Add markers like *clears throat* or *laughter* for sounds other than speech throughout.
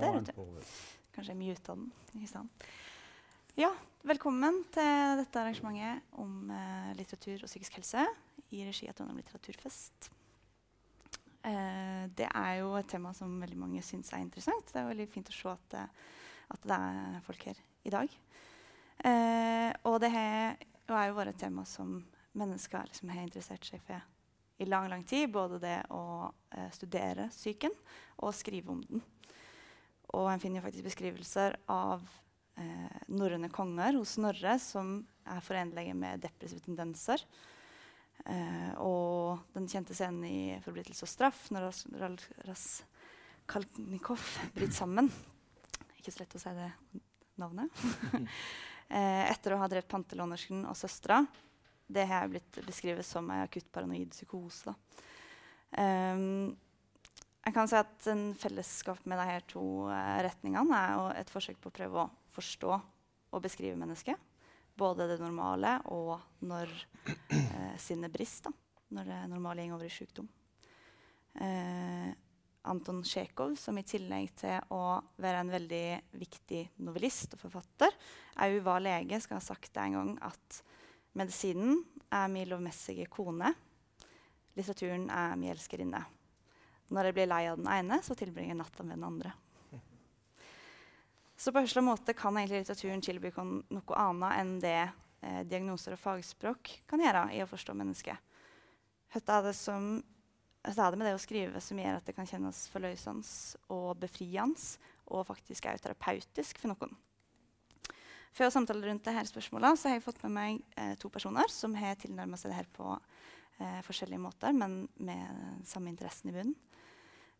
Der, er vet du. Kanskje muta den. Ikke sant? Ja, velkommen til dette arrangementet om eh, litteratur og psykisk helse i regi av Trondheim litteraturfest. Eh, det er jo et tema som veldig mange syns er interessant. Det er veldig fint å se at det, at det er folk her i dag. Eh, og det har, er jo bare et tema som mennesker liksom har interessert seg for i lang lang tid. Både det å eh, studere psyken og skrive om den. Og en finner faktisk beskrivelser av eh, norrøne konger hos Snorre som er forenlige med depressive tendenser. Eh, og den kjente scenen i 'Forbrytelse og straff', når Ras Ral- bryter sammen. Ikke så lett å si det navnet. *laughs* eh, etter å ha drept pantelånersken og søstera. Det har blitt beskrevet som en akutt paranoid psykose. Um, jeg kan si at en fellesskap med de to eh, retningene er jo et forsøk på å prøve å forstå og beskrive mennesket. Både det normale og når eh, sinnet brister. Når det normale går over i sykdom. Eh, Anton Tsjekhov, som i tillegg til å være en veldig viktig novellist og forfatter, òg var lege, skal ha sagt det en gang at medisinen er min lovmessige kone. Litteraturen er min elskerinne. Når jeg blir lei av den ene, så tilbringer jeg natta med den andre. Så på hørsel måte kan egentlig litteraturen tilby noe annet enn det eh, diagnoser og fagspråk kan gjøre i å forstå mennesket. Hva er det, som, hva er det med det å skrive som gjør at det kan kjennes forløsende og befriende, og faktisk er terapeutisk for noen? Før å samtale rundt dette spørsmålet så har jeg fått med meg eh, to personer som har tilnærmet seg det her på eh, forskjellige måter, men med samme interessen i bunnen.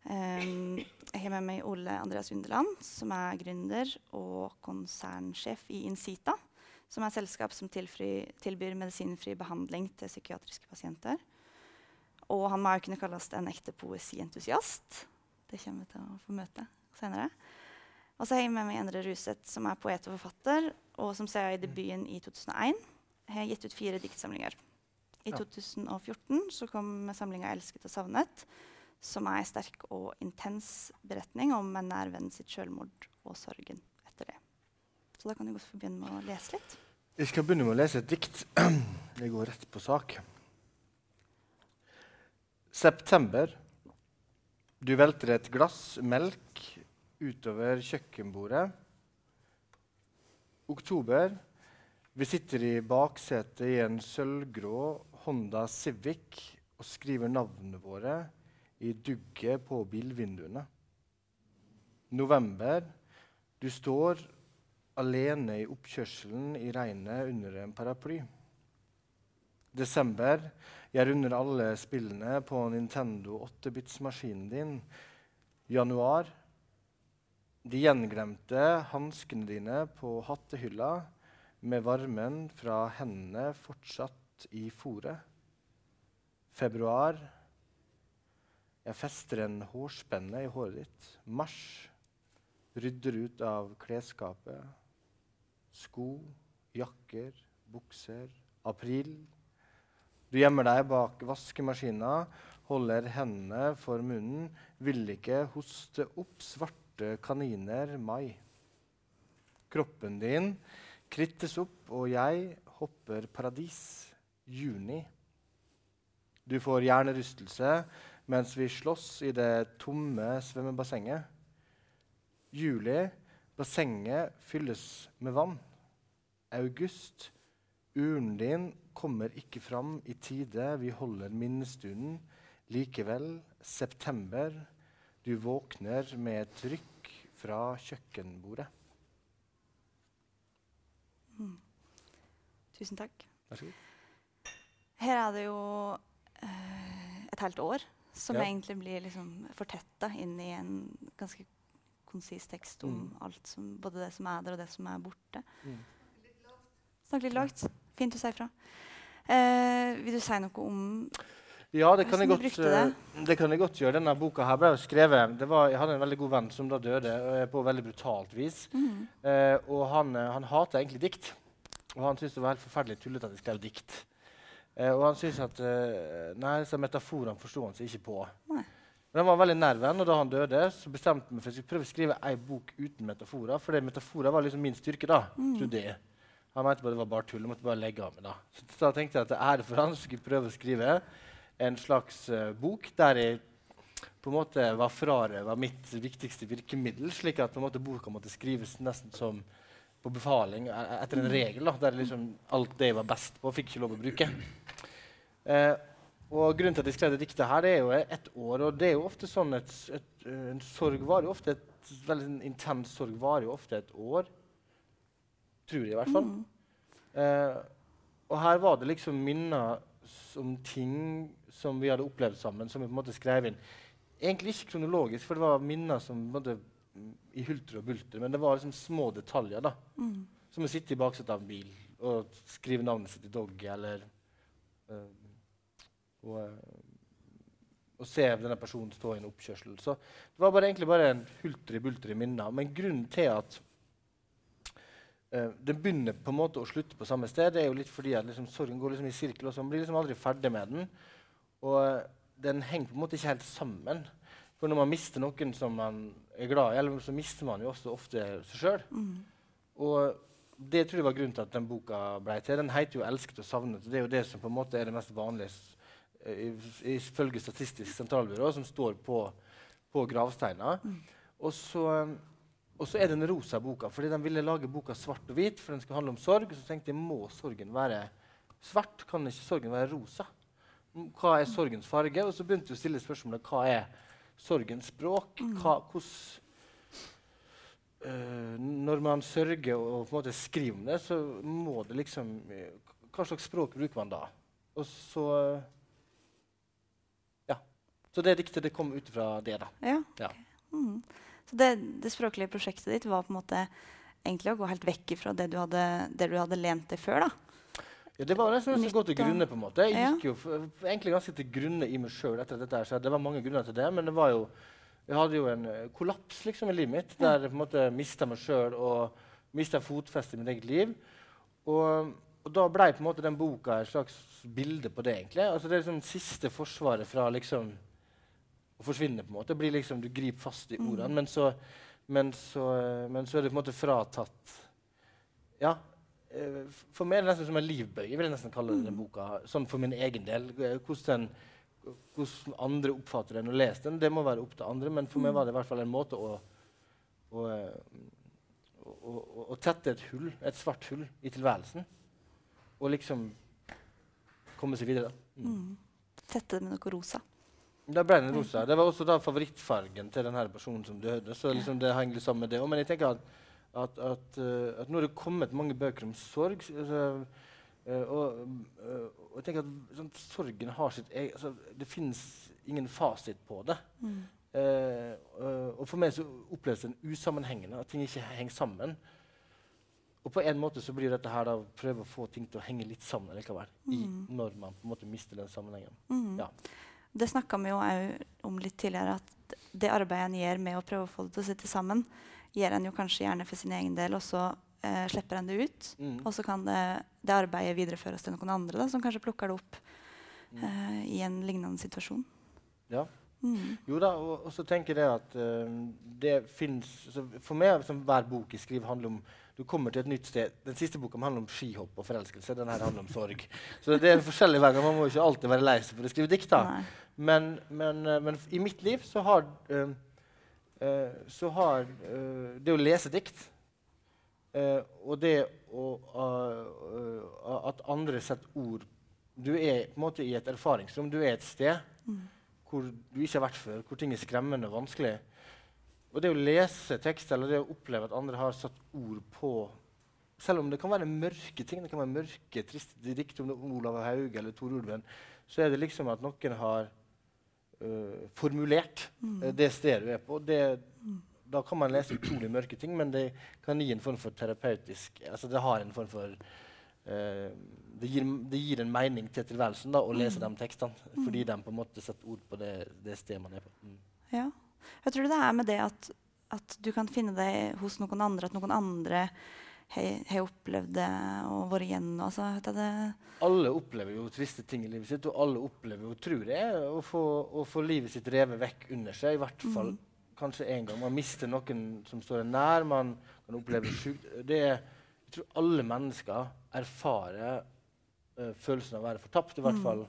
Um, jeg har med meg Ole Andreas Underland, som er gründer og konsernsjef i Incita, som er et selskap som tilfri, tilbyr medisinfri behandling til psykiatriske pasienter. Og han må jo kunne kalles en ekte poesientusiast. Det kommer vi til å få møte senere. Og så har jeg med meg Endre Ruseth, som er poet og forfatter, og som ser i debuten i 2001 har gitt ut fire diktsamlinger. I 2014 så kom samlinga 'Elsket og savnet', som er en sterk og intens beretning om en nær venn sitt selvmord og sorgen etter det. Så da kan du godt få begynne med å lese litt. Jeg skal begynne med å lese et dikt. *clears throat* Jeg går rett på sak. September. Du velter et glass melk utover kjøkkenbordet. Oktober. Vi sitter i baksetet i en sølvgrå Honda Civic og skriver navnene våre i dugget på bilvinduene. November. Du står alene i oppkjørselen i regnet under en paraply. Desember. Jeg runder alle spillene på Nintendo 8-bits-maskinen din. Januar. De gjenglemte hanskene dine på hattehylla med varmen fra hendene fortsatt i fòret. Februar. Jeg fester en hårspenne i håret ditt. Mars. Rydder ut av klesskapet. Sko, jakker, bukser. April. Du gjemmer deg bak vaskemaskina, holder hendene for munnen, vil ikke hoste opp svarte kaniner, mai. Kroppen din krittes opp, og jeg hopper paradis, juni. Du får hjernerystelse mens vi slåss i det tomme svømmebassenget. Juli. Bassenget fylles med vann. August. Urnen din kommer ikke fram i tide. Vi holder minnestunden. Likevel, september. Du våkner med et trykk fra kjøkkenbordet. Tusen takk. Vær så god. Her er det jo eh, et helt år som Ja. egentlig blir liksom fortetta inn i en ganske konsis tekst om Mm. alt som, både det som er der, og det som er borte. Mm. Snakk litt lavt. Fint å si ifra. Eh, vil du si noe om Ja, det kan, godt, brukte eh, det kan jeg godt gjøre. Denne boka her ble jo skrevet det var, Jeg hadde en veldig god venn som da døde eh, på veldig brutalt vis. Mm. Eh, og han, eh, han hater egentlig dikt. Og han syntes det var helt forferdelig tullete at jeg skrev dikt. Eh, og han syntes at eh, Nei, disse metaforene forsto han seg ikke på. Nei. Men han var veldig nær venn, og da han døde, så bestemte jeg meg for at jeg skulle prøve å skrive ei bok uten metaforer. For metaforer var liksom min styrke, da, trodde jeg. Han mente bare det var bare tull. Jeg måtte bare legge av meg. Da Så da tenkte jeg at det er ære for han skulle prøve å skrive en slags uh, bok der jeg på en måte var frarøva mitt viktigste virkemiddel, slik at på en måte boka måtte skrives nesten som på befaling e-, etter en regel. Da, der liksom alt det jeg var best på, fikk ikke lov å bruke. Eh, og grunnen til at jeg skrev det diktet her, det er jo ett år. Og det er jo ofte sånn et, et, en sorg varer jo ofte et veldig intens sorg varer jo ofte et år. Tror jeg, i hvert fall. Mm. Eh, og her var det liksom minner om ting som vi hadde opplevd sammen, som vi på en måte skrev inn. Egentlig ikke kronologisk, for det var minner som på en måte, i hulter og bulter, men det var liksom små detaljer. da. Mm. Som å sitte i baksetet av en bil og skrive navnet sitt i Doggy, eller øh, og, og, se denne personen stå i en oppkjørsel. Så det var bare, egentlig bare en hulter i minner. Men grunnen til at øh, den begynner på en måte å slutte på samme sted, det er jo litt fordi at liksom, sorgen går liksom i sirkel, og så man blir liksom aldri ferdig med den. Og den henger på en måte ikke helt sammen. For når man mister noen som man er glad i, eller så mister man jo også ofte seg sjøl. Mm. Og det tror jeg var grunnen til at den boka ble til. Den heter jo 'Elsket og savnet'. Det er jo det som på en måte er det mest vanlige ifølge Statistisk sentralbyrå, som står på, på gravsteiner. Mm. Og, så, og så er den rosa boka, fordi de ville lage boka svart og hvit. for den skal handle om sorg, Så tenkte jeg må sorgen være svart, kan ikke sorgen være rosa? Hva er sorgens farge? Og så begynte jeg å stille spørsmålet hva er sorgens språk? Hva, hos, uh, når man sørger og på en måte skriver om det, så må det liksom Hva slags språk bruker man da? Og så Ja. så det diktet det kom ut fra det. da. Ja. ja. Mm. Så det, det, språklige prosjektet ditt var på en måte egentlig å gå helt vekk fra det du hadde, det du hadde lent deg før? da? Ja, Det var nesten å gå til grunne. på en måte. Jeg gikk jo egentlig ganske til grunne i meg sjøl. Det var mange grunner til det, men det var jo, jeg hadde jo en uh, kollaps liksom, i livet mitt der jeg på en måte mista meg sjøl og mista fotfestet i mitt eget liv. Og, og da ble på en måte den boka et slags bilde på det. egentlig. Altså Det er liksom siste forsvaret fra liksom å forsvinne. på en måte. Blir liksom, Du griper fast i ordene, mm. men, så, men, så, men, så, er det på en måte fratatt Ja. Eh, for meg er det nesten som en livbøye, vil jeg nesten kalle denne mm. boka. Sånn for min egen del. Eh, hvordan, hvordan andre oppfatter den og leser den, det må være opp til andre. Men for meg mm. var det i hvert fall en måte å, å, å, å tette et hull, et svart hull, i tilværelsen. Og liksom komme seg videre. Mm. Mm. Tette det med noe rosa. Da ble den rosa. Det var også da favorittfargen til denne personen som døde. så liksom det henger sammen med det. Men jeg tenker at, at, at, uh, at nå er det kommet mange bøker om sorg. Altså, uh, og, uh, og, jeg tenker at sånn, sorgen har sitt eget altså, Det fins ingen fasit på det. Mm. og for meg så oppleves den usammenhengende, at ting ikke henger sammen. Og på en måte så blir dette her da prøve å få ting til å henge litt sammen likevel. Mm. I, når man på en måte mister den sammenhengen. Mm. Ja. Det snakka vi jo om litt tidligere, at det arbeidet en gjør med å prøve å få det til å sitte sammen, gjør en jo kanskje gjerne for sin egen del, og så eh, slipper en det ut. Mm. Og så kan det, det, arbeidet videreføres til noen andre da, som kanskje plukker det opp mm. eh, i en lignende situasjon. Ja. Mm. Jo da, og, og, så tenker jeg at uh, det fins For meg som hver bok jeg skriver, handler om du kommer til et nytt sted. Den siste boka handler om skihopp og forelskelse. Den her handler om sorg. Så det er en forskjellig vei. Man må ikke alltid være lei seg for å skrive dikt. Men, men, eh, men, i mitt liv så har, uh, så har uh, det å lese dikt og det å, at andre setter ord Du er på en måte i et erfaringsrom. Du er et sted mm. hvor du ikke har vært før, hvor ting er skremmende og vanskelig. Og det å lese tekster eller det å oppleve at andre har satt ord på Selv om det kan være mørke ting, det kan være mørke, triste dikt om Olav Hauge eller Tor Ulven, så er det liksom at noen har uh, formulert mm. uh, det stedet du er på. Det, mm. Da kan man lese utrolig mørke ting, men det kan gi en form for terapeutisk altså Det har en form for uh, det, gir, det, gir, en mening til tilværelsen da, å lese mm. de tekstene, fordi mm. de på en måte setter ord på det, det stedet man er på. Mm. Ja. Jeg tror det er med det at, at, du kan finne det hos noen andre, at noen andre har opplevd det og vært igjennom? Altså, det Alle opplever jo triste ting i livet sitt, og alle opplever jo, tror jeg, å få, å få livet sitt revet vekk under seg. I hvert fall Mm. kanskje en gang. Man mister noen som står en nær. Man kan oppleve sjukt. Det jeg tror alle mennesker erfarer uh, følelsen av å være fortapt, i hvert Mm. fall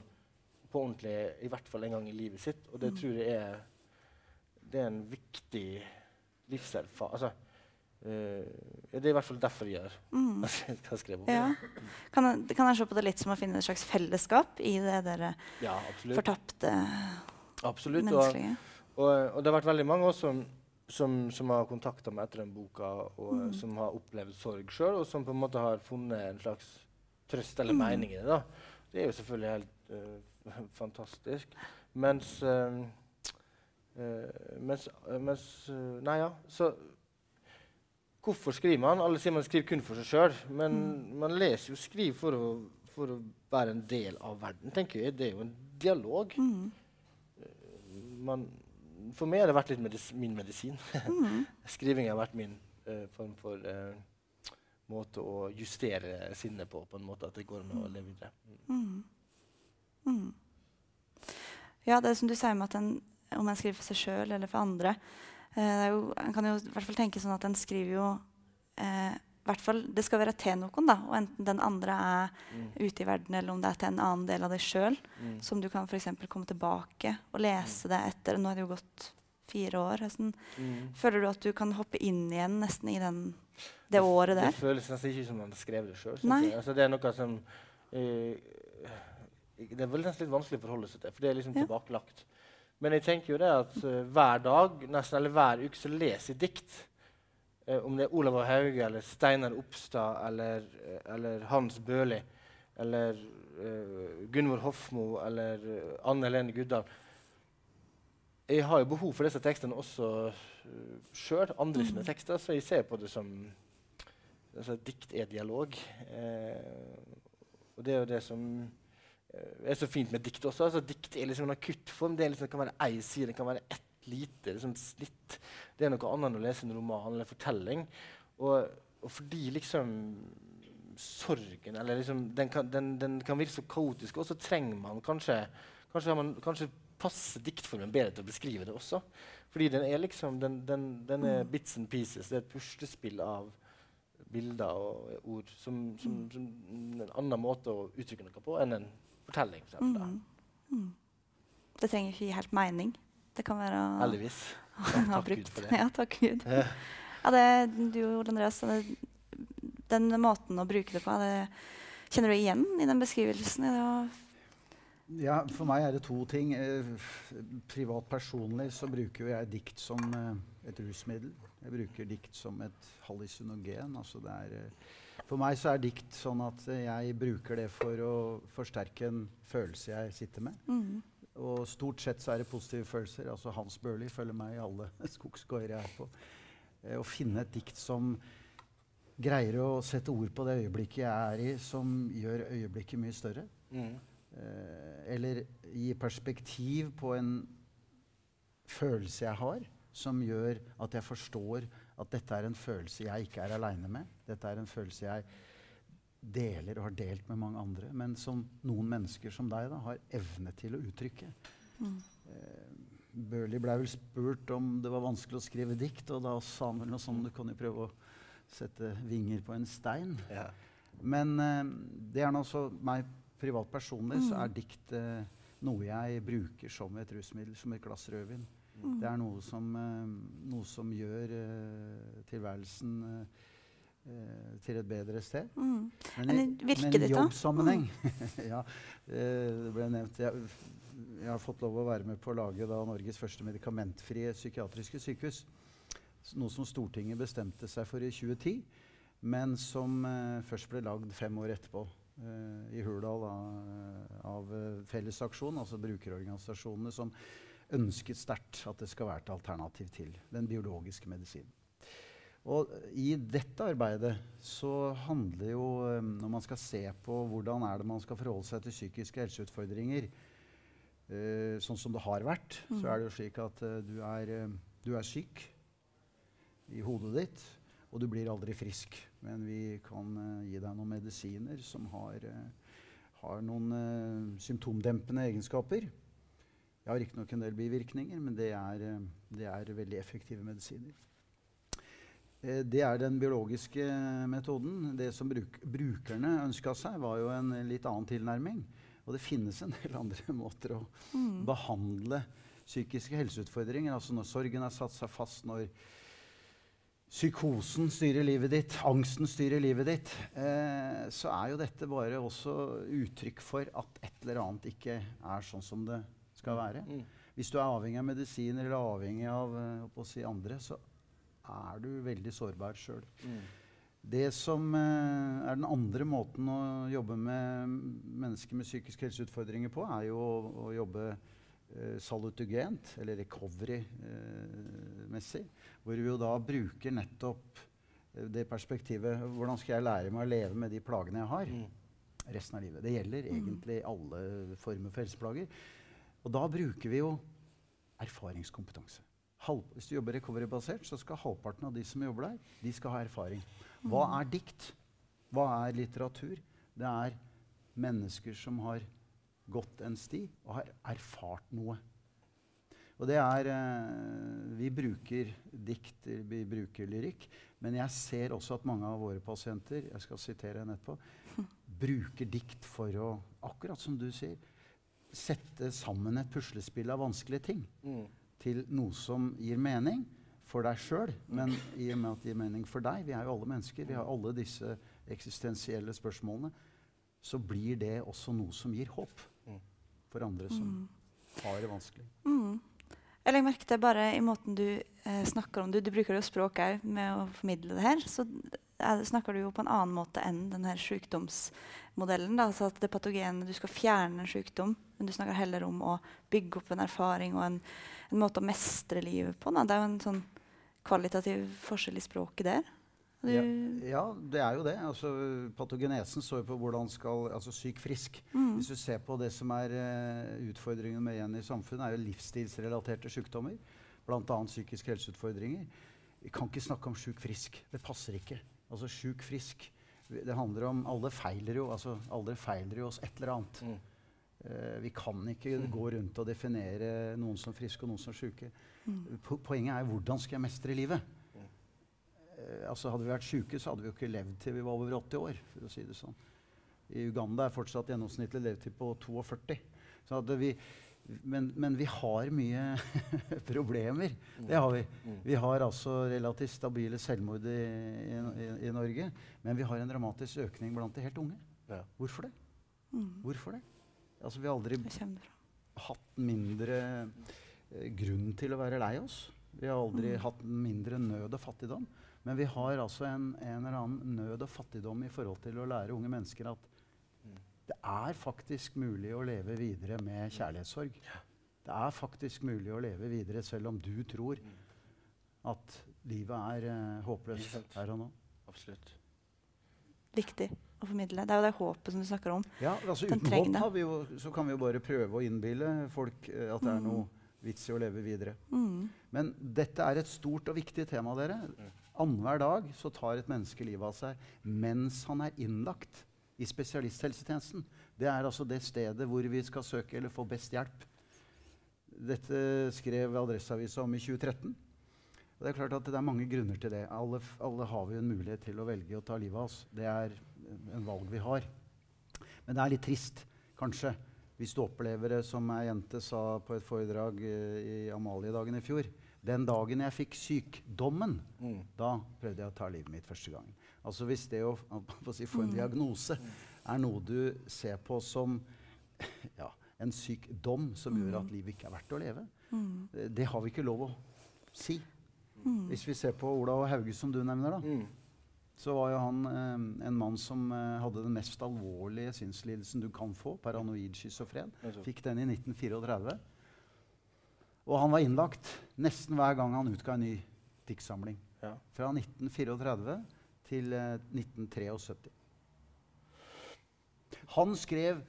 på ordentlig, i hvert fall en gang i livet sitt. Og det Mm. tror jeg er, det er en viktig livserfaring. Altså, det er i hvert fall derfor jeg gjør mm. *laughs* jeg Ja. Kan, kan jeg se på det litt som å finne et slags fellesskap i det dere Ja, absolutt. fortapte absolutt. Og, menneskelige? og, og det har vært veldig mange også som, som, som har kontakta meg etter den boka, og Mm. som har opplevd sorg sjøl, og som på en måte har funnet en slags trøst eller Mm. mening i det. da. Det er jo selvfølgelig helt uh, *laughs* fantastisk. Mens uh, eh, mens, uh, mens eh, Nei, ja. Så hvorfor skriver man? Alle sier man skriver kun for seg sjøl, men Mm. man leser jo skriv for å, for å være en del av verden, tenker jeg. Det er jo en dialog. Mm. Man, for meg har det vært litt medis min medisin. Mm. *laughs* Skriving har vært min uh, form for uh, måte å justere sinnet på, på en måte at det går an å leve videre. Mm. Mm. Mm. Ja, det er som du sier med at en, om en skriver for seg sjøl eller for andre eh, En kan jo i hvert fall tenke sånn at en skriver jo eh, hvert fall, Det skal være til noen, da. Og enten den andre er Mm. ute i verden, eller om det er til en annen del av deg sjøl, Mm. som du kan for komme tilbake og lese det etter. Nå er det jo gått fire år. Sånn. Mm. Føler du at du kan hoppe inn igjen nesten i den, det året der? Det føles nesten ikke som man skrev det sjøl. Altså, det er noe som eh, Det er vel nesten litt vanskelig å forholde seg til, for det er liksom Ja. tilbakelagt. Men jeg tenker jo det at uh, hver dag, nesten eller hver uke, så leser jeg dikt. Uh, om det er Olav Hauge eller Steinar Opstad eller, uh, eller Hans Børli eller Gunvor Hofmo eller Anne Helene Guddal. Jeg har jo behov for disse tekstene også uh, sjøl, andre sine Mhm. tekster, så jeg ser på det som altså, Dikt er dialog. Og det er jo det som eh, er så fint med dikt også. Altså, dikt er liksom en akuttform. Det, liksom, det kan være ei side, det kan være ett lite liksom, snitt. Det er noe annet enn å lese en roman eller en fortelling. Og, og fordi liksom sorgen eller liksom, den, kan, den, den kan virke så kaotisk, og så trenger man kanskje Kanskje, man, kanskje passer diktformen bedre til å beskrive det også. Fordi den er liksom den, den, er bits and pieces. Det er et puslespill av bilder og ord som, som, som en annen måte å uttrykke noe på enn en fortelling. for eksempel. Mm. Mm. Det trenger ikke gi helt mening. Det kan være Heldigvis. *laughs* Ja, takk Gud for det. Ja, takk Gud. Ja, det, du Ole Andreas, det, den måten å bruke det på, det, kjenner du igjen i den beskrivelsen? i Ja, for meg er det to ting. Eh, privat personlig så bruker jeg dikt som eh, et rusmiddel. Jeg bruker dikt som et hallusinogen. Altså det er, eh, for meg så er dikt sånn at jeg bruker det for å forsterke en følelse jeg sitter med. Mm. Og stort sett så er det positive følelser. Altså Hans Børli følger meg i alle *laughs* skogsgårder jeg er på. Eh, å finne et dikt som greier å sette ord på det øyeblikket jeg er i, som gjør øyeblikket mye større. Mm. Eh, eller gi perspektiv på en følelse jeg har, som gjør at jeg forstår at dette er en følelse jeg ikke er aleine med. Dette er en følelse jeg deler og har delt med mange andre, men som noen mennesker som deg da, har evne til å uttrykke. Mm. Eh, Burley ble vel spurt om det var vanskelig å skrive dikt, og da sa han vel noe sånn Du kan jo prøve å sette vinger på en stein. Ja. Men eh, det er nå så meg privat personlig, så Mm. er dikt eh, noe jeg bruker som et rusmiddel, som et glass rødvin. Mm. Det er noe som, eh, noe som gjør eh, tilværelsen eh, til et bedre sted. Mm. Men, i, men jobbsammenheng *laughs* Ja, eh, det ble nevnt. Jeg, jeg har fått lov å være med på å lage da, Norges første medikamentfrie psykiatriske sykehus. Noe som Stortinget bestemte seg for i 2010, men som uh, først ble lagd fem år etterpå. Uh, I Hurdal da, av uh, Fellesaksjon, altså brukerorganisasjonene, som ønsket sterkt at det skal være et alternativ til den biologiske medisinen. Og i dette arbeidet så handler jo eh, Når man skal se på hvordan er det man skal forholde seg til psykiske helseutfordringer, uh, sånn som det har vært, Mm. så er det jo slik at uh, du, er, uh, du er syk i hodet ditt. og du blir aldri frisk. Men vi kan gi deg noen medisiner som har, har noen symptomdempende egenskaper. Jeg har riktignok en del bivirkninger, men det er, eh, det er veldig effektive medisiner. Eh, Det er den biologiske metoden. Det som bruk brukerne ønska seg, var jo en litt annen tilnærming. Og det finnes en del andre *laughs* måter å Mm. behandle psykiske helseutfordringer. Altså når sorgen har satt seg fast, når psykosen styrer livet ditt, angsten styrer livet ditt, eh, så er jo dette bare også uttrykk for at et eller annet ikke er sånn som det skal være. Mm. Hvis du er avhengig av medisiner eller avhengig av eh, å si andre, så er du veldig sårbar sjøl. Mm. Det som eh, er den andre måten å jobbe med mennesker med psykiske helseutfordringer på, er jo å, å jobbe eh, salutugent, eller recovery-messig. hvor vi jo da bruker nettopp eh, det perspektivet Hvordan skal jeg lære meg å leve med de plagene jeg har? Mm. resten av livet. Det gjelder egentlig alle former for helseplager. Og da bruker vi jo erfaringskompetanse. Halv, hvis du jobber recovery-basert, så skal halvparten av de som jobber der, de skal ha erfaring. Hva er dikt? Hva er litteratur? Det er mennesker som har gått en sti og har erfart noe. Og det er eh, Vi bruker dikt, vi bruker lyrikk. Men jeg ser også at mange av våre pasienter jeg skal sitere en etterpå, bruker dikt for å, akkurat som du sier, sette sammen et puslespill av vanskelige ting Mm. til noe som gir mening for deg sjøl, men i og med at det gir mening for deg Vi er jo alle mennesker. Vi har alle disse eksistensielle spørsmålene. Så blir det også noe som gir håp Mm. for andre som har det vanskelig. Mm. Jeg legger merke til bare i måten du eh, snakker om det. Du bruker jo språk òg med å formidle det her. Så snakker du jo på en annen måte enn den her sykdomsmodellen. Da. Altså at det patogene, Du skal fjerne en sykdom, men du snakker heller om å bygge opp en erfaring og en, en måte å mestre livet på. Da. Det er jo en sånn kvalitativ forskjell i språket der. Ja, ja, det er jo det. Altså, patogenesen står på hvordan skal Altså syk-frisk. mm, Hvis du ser på det som er uh, utfordringen med igjen i samfunnet, er jo livsstilsrelaterte sykdommer. Bl.a. psykiske helseutfordringer. Vi kan ikke snakke om sjuk-frisk. Det passer ikke. Altså sjuk-frisk. Det handler om Alle feiler jo altså, alle feiler jo oss et eller annet. Mm. Eh, vi kan ikke gå rundt og definere noen som friske og noen som sjuke. mm, Po poenget er hvordan skal jeg mestre livet? Mm. Eh, altså Hadde vi vært sjuke, så hadde vi jo ikke levd til vi var over 80 år. for å si det sånn. I Uganda er fortsatt gjennomsnittlig levetid på 42. Så hadde vi, men, men vi har mye *laughs* problemer. Det har vi. Mm. Vi har altså relativt stabile selvmord i, i, i, Norge. Men vi har en dramatisk økning blant de helt unge. Ja. Hvorfor det? mm. Hvorfor det? Altså Vi har aldri hatt mindre eh, grunn til å være lei oss. Vi har aldri Mm. hatt mindre nød og fattigdom. Men vi har altså en, en eller annen nød og fattigdom i forhold til å lære unge mennesker at. Det er faktisk mulig å leve videre med kjærlighetssorg. Det er faktisk mulig å leve videre selv om du tror at livet er uh, håpløst her og nå. Absolutt. Viktig å formidle. Det er jo det håpet som du snakker om. Ja, altså Den Uten håp har vi jo, så kan vi jo bare prøve å innbille folk uh, at det er Mm. noe vits i å leve videre. Mm. Men dette er et stort og viktig tema, dere. Annenhver dag så tar et menneske livet av seg mens han er innlagt i spesialisthelsetjenesten. Det er altså det stedet hvor vi skal søke eller få best hjelp. Dette skrev Adresseavisa om i 2013. Og det er klart at det er mange grunner til det. Alle, alle har vi en mulighet til å velge å ta livet av oss. Det er en valg vi har. Men det er litt trist, kanskje, hvis du opplever det som ei jente sa på et foredrag eh, i Amaliedagen i fjor. Den dagen jeg fikk sykdommen, Mm. da prøvde jeg å ta livet mitt første gang. Altså hvis det å, å si, få en Mm. diagnose er noe du ser på som *laughs* ja, en sykdom som gjør at livet ikke er verdt å leve, Mm. eh, det har vi ikke lov å si. Mm. Hvis vi ser på Olav Hauge, som du nevner, da, Mm. så var jo han eh, en mann som eh, hadde den mest alvorlige sinnslidelsen du kan få, paranoid schizofren. Fikk den i 1934. Og han var innlagt nesten hver gang han utga en ny diktsamling. Ja. Fra 1934 til eh, 1973. Han skrev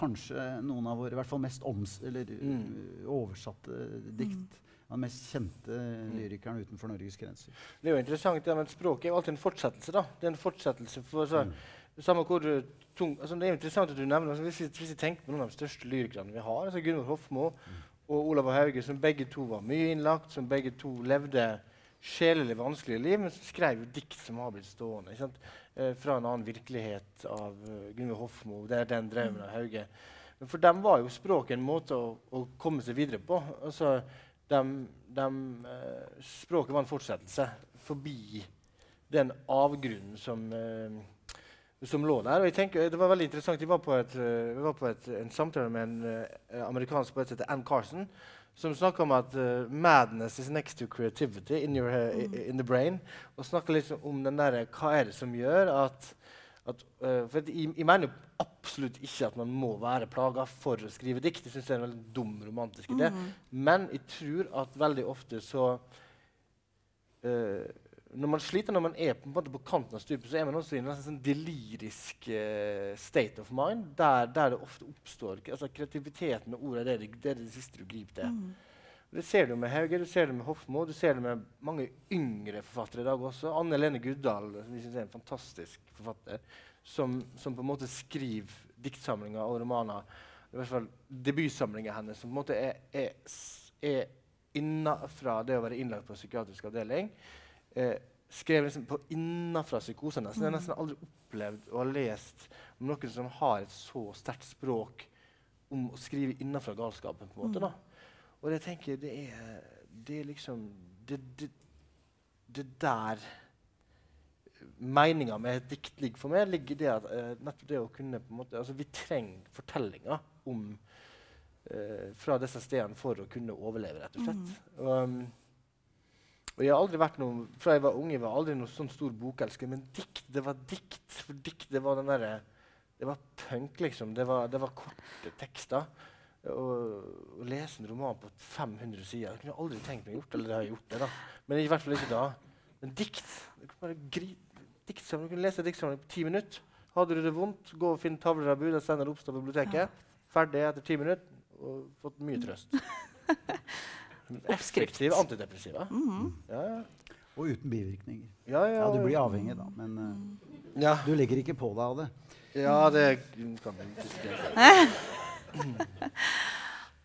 kanskje noen av våre i hvert fall mest oms, eller, Mm. uh, oversatte dikt. den mest kjente lyrikeren utenfor Norges grenser. Det er jo interessant, ja, men Språket er jo alltid en fortsettelse. da. Det er en fortsettelse for så, Mm. samme hvor eh, tung, altså Det er interessant at du nevner altså, hvis, vi, hvis vi tenker på noen av de største lyrikerne vi har, altså Gunvor Hofmo og Olav Hauge, som begge to var mye innlagt, som begge to levde sjelelig vanskelige liv, men som skrev jo dikt som har blitt stående. Eh, fra en annen virkelighet av uh, Gunvor Hofmo. Det er den drømmen av Hauge. Men for dem var jo språket en måte å, å komme seg videre på. Altså, dem, dem, eh, språket var en fortsettelse forbi den avgrunnen som, eh, som lå der. Tenker, det var veldig interessant. Vi var på, et, eh, var på et, en samtale med en eh, amerikansk poet som heter Ann Carson, som snakker om at uh, 'madness is next to creativity in, your, uh, in the brain'. Og snakker liksom om den der, hva er det som gjør at, at uh, For jeg, jeg mener jo absolutt ikke at man må være plaga for å skrive dikt. Jeg synes det er en veldig dum romantisk idé. Mm. Men jeg tror at veldig ofte så eh, Når man sliter når man er på, måte på kanten av stupet, så er man også i en sånn delirisk uh, state of mind, der, der det ofte oppstår altså Kreativiteten og ordet er det, det, er det siste du griper til. Mm. Det ser du med Hauge, du ser det med Hofmo, du ser det med mange yngre forfattere i dag også. Anne Lene Guddal, som vi synes er en fantastisk forfatter, som, som på en måte skriver diktsamlinger og romaner. I hvert fall debutsamlinga hennes, som på en måte er, er, er innafra det å være innlagt på psykiatrisk avdeling. Eh, skrev liksom på innenfra psykosen. nesten. Jeg har nesten aldri opplevd og lest om noen som har et så sterkt språk om å skrive innenfra galskapen. på en måte da. Og det tenker jeg, det er, det er liksom det, det, det der meninga med et dikt ligger for meg, ligger i det at eh, nettopp det å kunne på en måte, altså Vi trenger fortellinger om eh, fra disse stedene for å kunne overleve, rett og slett. Og, um, og jeg har aldri vært noen, Fra jeg var ung, jeg var aldri noen sånn stor bokelsker, men dikt, det var dikt. For dikt, det var den derre Det var punk, liksom. Det var, det var korte tekster. Å lese en roman på 500 sider Jeg kunne aldri tenkt meg gjort eller det har jeg gjort det da. Men i hvert fall ikke da. Men dikt du kunne bare gri diktsamling, Du kunne lese diktsamling på ti minutter. Hadde du det vondt, gå og finn tavler av bud og send det opp på biblioteket. Ferdig etter ti minutter og fått mye trøst. *laughs* Oppskrift. Effektive antidepressiva. Mm. Ja, ja. Og uten bivirkninger. Ja, ja, Ja, du blir avhengig, da, men uh, ja. du legger ikke på deg av det. ja, det kan du diskutere. *laughs*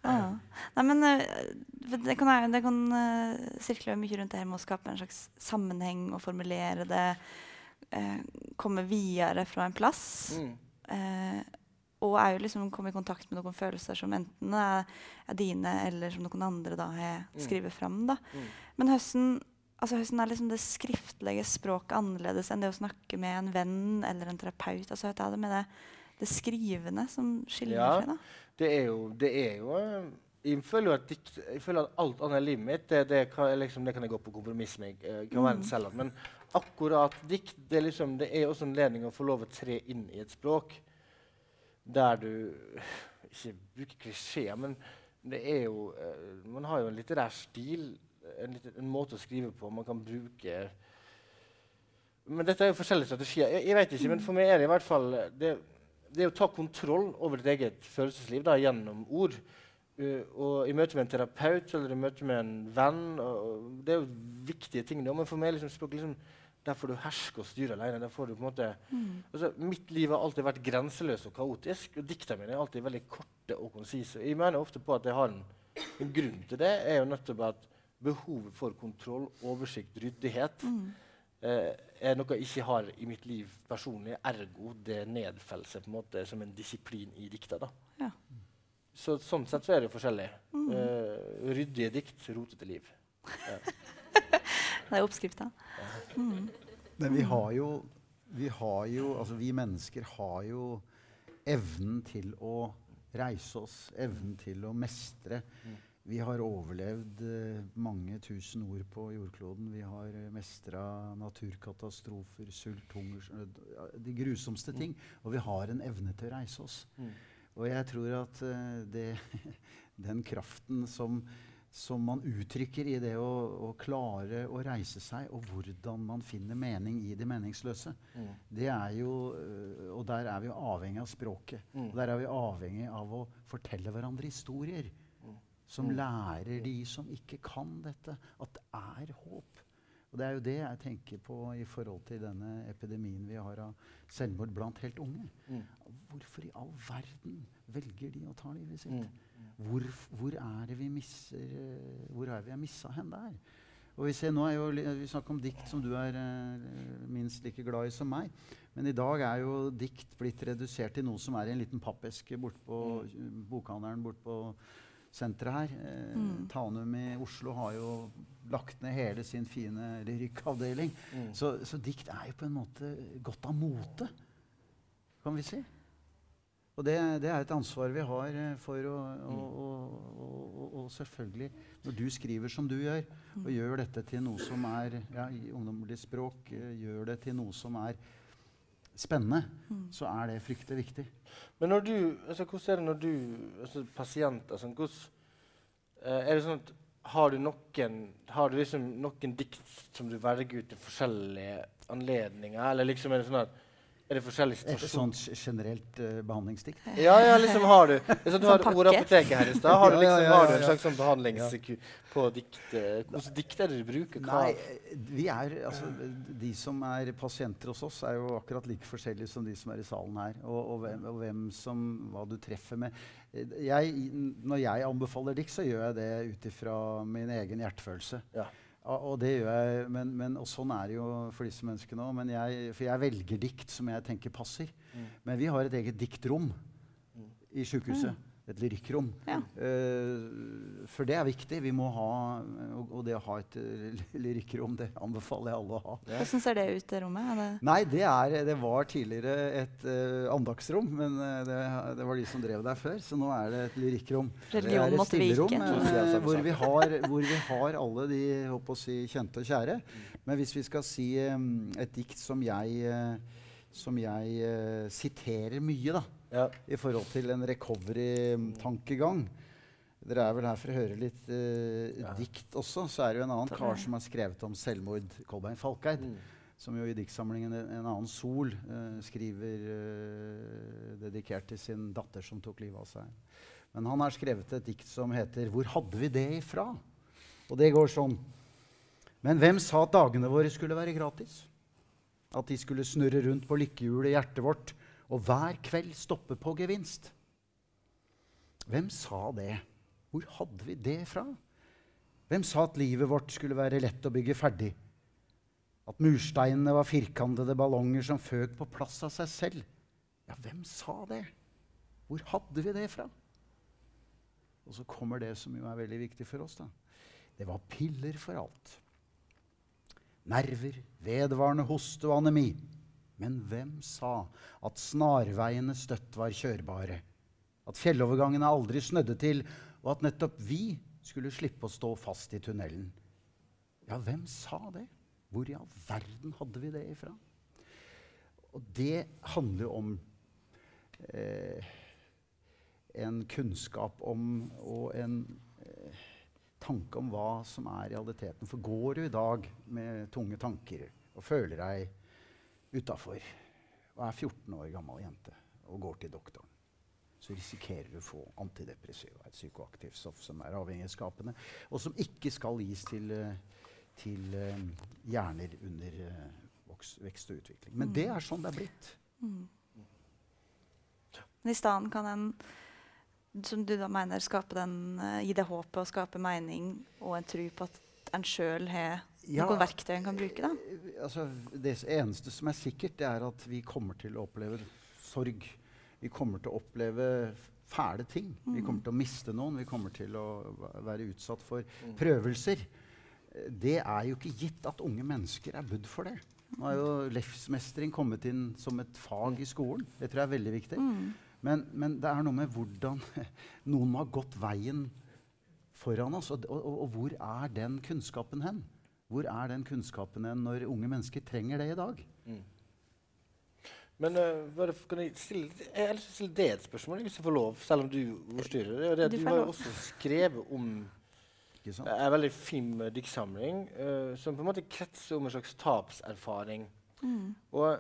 ah. Nei, men eh, det kan, det kan eh, sirkle mye rundt det her med å skape en slags sammenheng og formulere det. eh, komme videre fra en plass. Mm. Eh, og er jo liksom komme i kontakt med noen følelser som enten er, er dine, eller som noen andre da har Mm. fram. Da. Mm. Men høsten, altså høsten er liksom det skriftlige språket annerledes enn det å snakke med en venn eller en terapeut. Altså, det er det med det, det skrivende som skiller Ja. seg. da. Det er jo, det er jo eh, Jeg føler at, jeg føler at alt annet i livet mitt det, det, kan, liksom, det kan jeg gå på kompromiss med. Kan være Mm. selv, men akkurat dikt det er, liksom, det er også en anledning å få lov å tre inn i et språk der du Ikke bruker klisjé, men det er jo eh, Man har jo en litterær stil, en, litter- en måte å skrive på. Man kan bruke Men dette er jo forskjellige strategier. Jeg, jeg vet ikke, men for meg er det i hvert fall det, det å ta kontroll over ditt eget følelsesliv da, gjennom ord. Uh, og I møte med en terapeut eller i møte med en venn og, og Det er jo viktige ting. Da, men for meg er liksom, språk liksom, der får du herske og styre alene. Der får du på en måte, Mm. altså, mitt liv har alltid vært grenseløst og kaotisk. Og diktene mine er alltid veldig korte og konsise. Jeg mener ofte på at jeg har en, en grunn til det. er jo nettopp at behovet for kontroll, oversikt, ryddighet Mm. eh, er noe jeg ikke har i mitt liv personlig. Ergo det nedfeller seg på en måte som en disiplin i dikta. da. Ja. Så sånn sett så er det forskjellig. Mm. Eh, ryddige dikt, rotete liv. Ja. *laughs* Det er oppskrifta. Mm. Men vi har jo Vi har jo Altså, vi mennesker har jo evnen til å reise oss, evnen til å mestre. Vi har overlevd eh, mange tusen år på jordkloden. Vi har uh, mestra naturkatastrofer, sult, hungersnød De grusomste ting. Og vi har en evne til å reise oss. Mm. Og jeg tror at eh, det, *laughs* den kraften som, som man uttrykker i det å, å klare å reise seg, og hvordan man finner mening i det meningsløse, Mm. det er jo øh, Og der er vi avhengig av språket. Mm. Og der er vi avhengig av å fortelle hverandre historier. Mm. Som Mm. lærer de som ikke kan dette, at det er håp. Og det er jo det jeg tenker på i forhold til denne epidemien vi har av selvmord blant helt unge. Mm. Hvorfor i all verden velger de å ta livet sitt? Hvor, hvor er det vi misser eh, Hvor er vi har missa hen der? Og vi ser nå er jo, Vi snakker om dikt som du er eh, minst like glad i som meg. Men i dag er jo dikt blitt redusert til noe som er i en liten pappeske bortpå mm. bokhandelen bortpå senteret her. Eh, Mm. Tanum i Oslo har jo lagt ned hele sin fine lyrikkavdeling. Mm. Så, så dikt er jo på en måte gått av mote, kan vi si. Og det, det er et ansvar vi har eh, for å og, og, og, og selvfølgelig, når du skriver som du gjør, og gjør dette til noe som er ja, i ungdommelig språk, eh, gjør det til noe som er spennende, Mm. så er det fryktelig viktig. Men når du, altså, hvordan er det når du altså, Pasient altså, hvordan, eh, Er det sånn at har du noen Har du liksom noen dikt som du velger ut til forskjellige anledninger? Eller liksom er det sånn at Er det forskjellige Et sånt generelt uh, behandlingsdikt. Ja, ja, liksom har du *laughs* liksom, Du Sånn har pakke. Ordapoteket her i stad. Har du Ja, ja, liksom, ja, har du en slags sånn behandlingsku på dikt? eh, Hvilke dikt er det du bruker? Hva? Nei, eh, vi er, altså, de som er pasienter hos oss, er jo akkurat like forskjellige som de som er i salen her. Og, og, hvem, og hvem som, hva du treffer med. Eh, Jeg, når jeg anbefaler dikt, så gjør jeg det ut ifra min egen hjertefølelse. Ja. Og det gjør jeg, men, men, og sånn er det jo for disse menneskene òg. For jeg velger dikt som jeg tenker passer. Mm. Men vi har et eget diktrom Mm. i sykehuset. Et lyrikkrom. Ja. Uh, for det er viktig. Vi må ha, og, det å ha et uh, lyrikkrom, det anbefaler jeg alle å ha. Hvordan ser det ut, det rommet? Det Nei, det, er, det var tidligere et uh, andaktsrom, men uh, det, det var de som drev der før. Så nå er det et lyrikkrom. Det er et stillerom, eh, samme hvor, vi har, hvor vi har alle de si, kjente og kjære. Men hvis vi skal si um, et dikt som jeg, uh, som jeg eh, siterer mye, da, Ja. i forhold til en recovery-tankegang Dere er vel her for å høre litt eh, Ja. dikt også. Så er det jo en annen Takk. kar som har skrevet om selvmord, Kolbein Falkeid Mm. som jo i diktsamlingen En en annen sol eh, skriver eh, dedikert til sin datter som tok livet av seg. Men han har skrevet et dikt som heter 'Hvor hadde vi det ifra?' Og det går sånn. Men hvem sa at dagene våre skulle være gratis? At de skulle snurre rundt på lykkehjulet i hjertet vårt og hver kveld stoppe på gevinst? Hvem sa det? Hvor hadde vi det fra? Hvem sa at livet vårt skulle være lett å bygge ferdig? At mursteinene var firkantede ballonger som føk på plass av seg selv. Ja, hvem sa det? Hvor hadde vi det fra? Og så kommer det som jo er veldig viktig for oss. da. Det var piller for alt. Nerver, vedvarende hoste og anemi. Men hvem sa at snarveiene støtt var kjørbare? At fjellovergangene aldri snødde til, og at nettopp vi skulle slippe å stå fast i tunnelen? Ja, hvem sa det? Hvor i all verden hadde vi det ifra? Og det handler jo om eh, en kunnskap om og en tanke om hva som er realiteten. For går du i dag med tunge tanker og føler deg utafor og er 14 år gammel jente og går til doktoren, så risikerer du å få antidepressiva, et psykoaktivt stoff som er avhengighetsskapende, og som ikke skal gis til, eh, til eh, hjerner under uh, vekst og utvikling. Men det er sånn det er blitt. Mm. Men i stedet kan en, som du da mener, skape den, eh, gi det håpet og skape mening og en tro på at en sjøl har Ja, noen verktøy en kan bruke. da. eh, altså, det eneste som er sikkert, det er at vi kommer til å oppleve sorg. Vi kommer til å oppleve fæle ting. Vi kommer til å miste noen. Vi kommer til å være utsatt for prøvelser. Eh, Det er jo ikke gitt at unge mennesker er budd for det. Nå er jo lefsmestring kommet inn som et fag i skolen. Det tror jeg er veldig viktig. Mm. Men, men det er noe med hvordan *laughs* noen må ha gått veien foran oss. Og, og, og hvor er den kunnskapen hen? Hvor er den kunnskapen hen når unge mennesker trenger det i dag? Mm. Men uh, bare, kan jeg, stille, jeg har lyst til å stille det et spørsmål, hvis jeg får lov, selv om du ordstyrer. Det det Du du har jo også skrevet om Ikke sant? en veldig fin diktsamling uh, som på en måte kretser om en slags tapserfaring. Mm. Og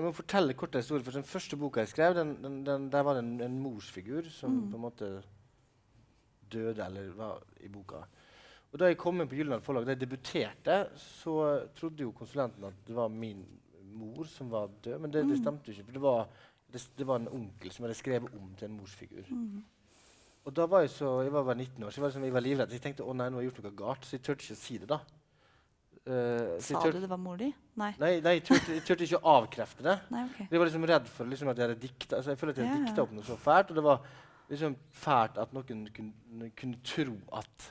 jeg må fortelle kort en historie. for Den første boka jeg skrev, den, den, den, der var det en, en morsfigur som Mm. på en måte døde eller var i boka. Og Da jeg kom inn på Gyldendal forlag, da jeg debuterte, så trodde jo konsulenten at det var min mor som var død. Men det, det Mm. stemte jo ikke. For det var, det, det var en onkel som hadde skrevet om til en morsfigur. Mm. Og da var jeg så, jeg var bare 19 år, så jeg var, liksom, jeg var livredd. Jeg tenkte å nei, nå har jeg gjort noe galt. Så jeg turte ikke å si det, da. Eh, så Sa tør... du det var mor di? Nei. Nei, nei jeg, turte, jeg turte ikke å avkrefte det. Nei, okay. Jeg var liksom redd for liksom, at jeg hadde dikta altså, Jeg føler at jeg hadde Ja, dikta opp noe så fælt. Og det var liksom fælt at noen kunne, kunne tro at,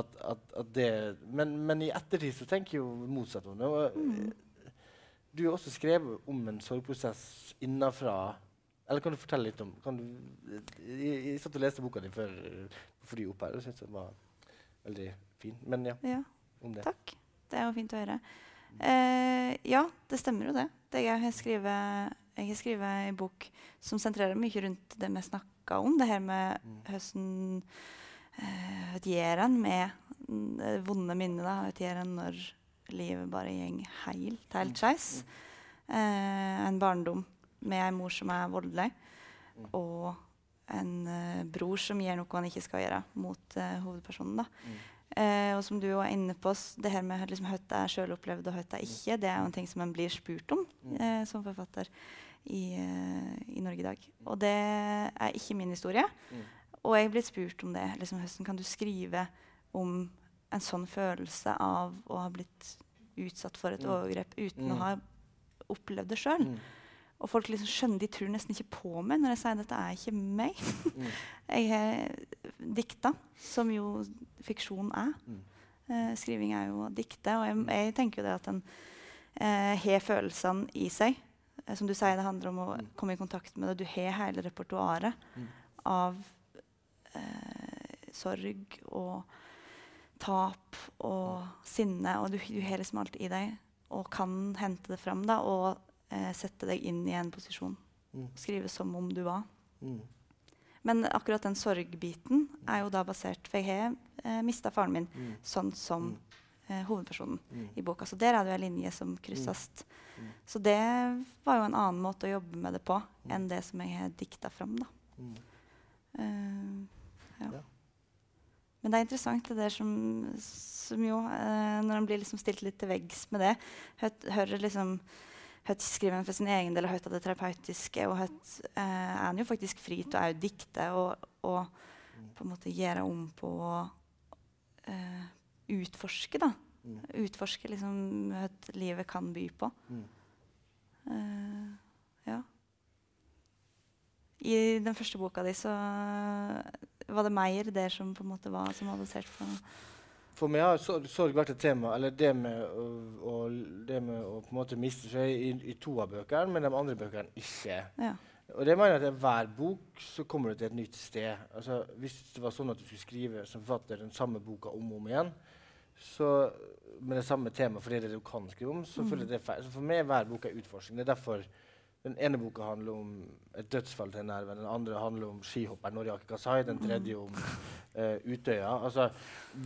at, at, at det men, men i ettertid så tenker jeg jo motsatt om det. Og, Mm. Du har også skrevet om en sorgprosess innafra. Eller kan du fortelle litt om kan du, jeg, jeg satt og leste boka di før flyet opp her, og syntes den var veldig fin. Men ja, Ja, om det. takk. Det er jo fint å høre. Eh, ja, det stemmer jo det. det jeg har skrevet jeg har skrevet en bok som sentrerer mye rundt det vi snakka om. Det her med Mm. hvordan uh, gjør en med mm, det vonde minnet. Hva gjør en når livet bare går helt, helt skeis. Eh, en barndom med en mor som er voldelig, Mm. og en eh, bror som gjør noe han ikke skal gjøre mot eh, hovedpersonen. da. Mm. Eh, og som du var inne på, det her med liksom, hva jeg sjøl opplevde og hva jeg ikke, det er jo en ting som en blir spurt om Mm. eh, som forfatter i, eh, i Norge i dag. Og det er ikke min historie. Mm. Og jeg er blitt spurt om det. Liksom, hvordan kan du skrive om en sånn følelse av å ha blitt utsatt for et Mm. overgrep uten å Mm. ha opplevd det sjøl? Mm. Og folk liksom skjønner, de tror nesten ikke på meg når jeg sier dette er ikke meg. Mm. *laughs* Jeg har dikta, som jo fiksjon er. Mm. Eh, skriving er jo å dikte. Og jeg, jeg tenker jo det at en eh, har følelsene i seg. Eh, som du sier, det handler om å Mm. komme i kontakt med det. Du har hele repertoaret Mm. av eh, sorg og tap og sinne. Og du, du har liksom alt i deg og kan hente det fram da, og eh, sette deg inn i en posisjon. Mm. Skrive som om du var. Mm. Men akkurat den sorgbiten er jo da basert For jeg har eh, mista faren min Mm. sånn som Mm. eh, hovedpersonen Mm. i boka. Så der er det jo en linje som krysses. Mm. Så det var jo en annen måte å jobbe med det på enn det som jeg har dikta fram. da. Mm. Eh, ja. Ja. Men det er interessant det der som, som jo eh, Når en blir liksom stilt litt til veggs med det, hø hører liksom hørt skriver for sin egen del og hørt av det terapeutiske, og hørt, eh, er han jo faktisk fri til å dikte og, og på en måte gjøre om på å eh, utforske, da. Mm. Utforske liksom hva livet kan by på. Mm. Eh, ja. I den første boka di så var det mer der som på en måte var som hadde sett på For meg har sorg, vært et tema. Eller det med å, å, det med å på en måte miste seg i, i to av bøkene, men de andre bøkene ikke. Ja. Og det mener jeg at hver bok så kommer du til et nytt sted. Altså, hvis det var sånn at du skulle skrive som forfatter den samme boka om og om igjen, så med det samme temaet fordi det er det du kan skrive om, så Mm. føler jeg det er feil. Så for meg er hver bok en utforskning. Det er derfor den ene boka handler om et dødsfall til en nerve, den andre handler om skihopperen Noriaki Kasai, den tredje om uh, Utøya. Altså,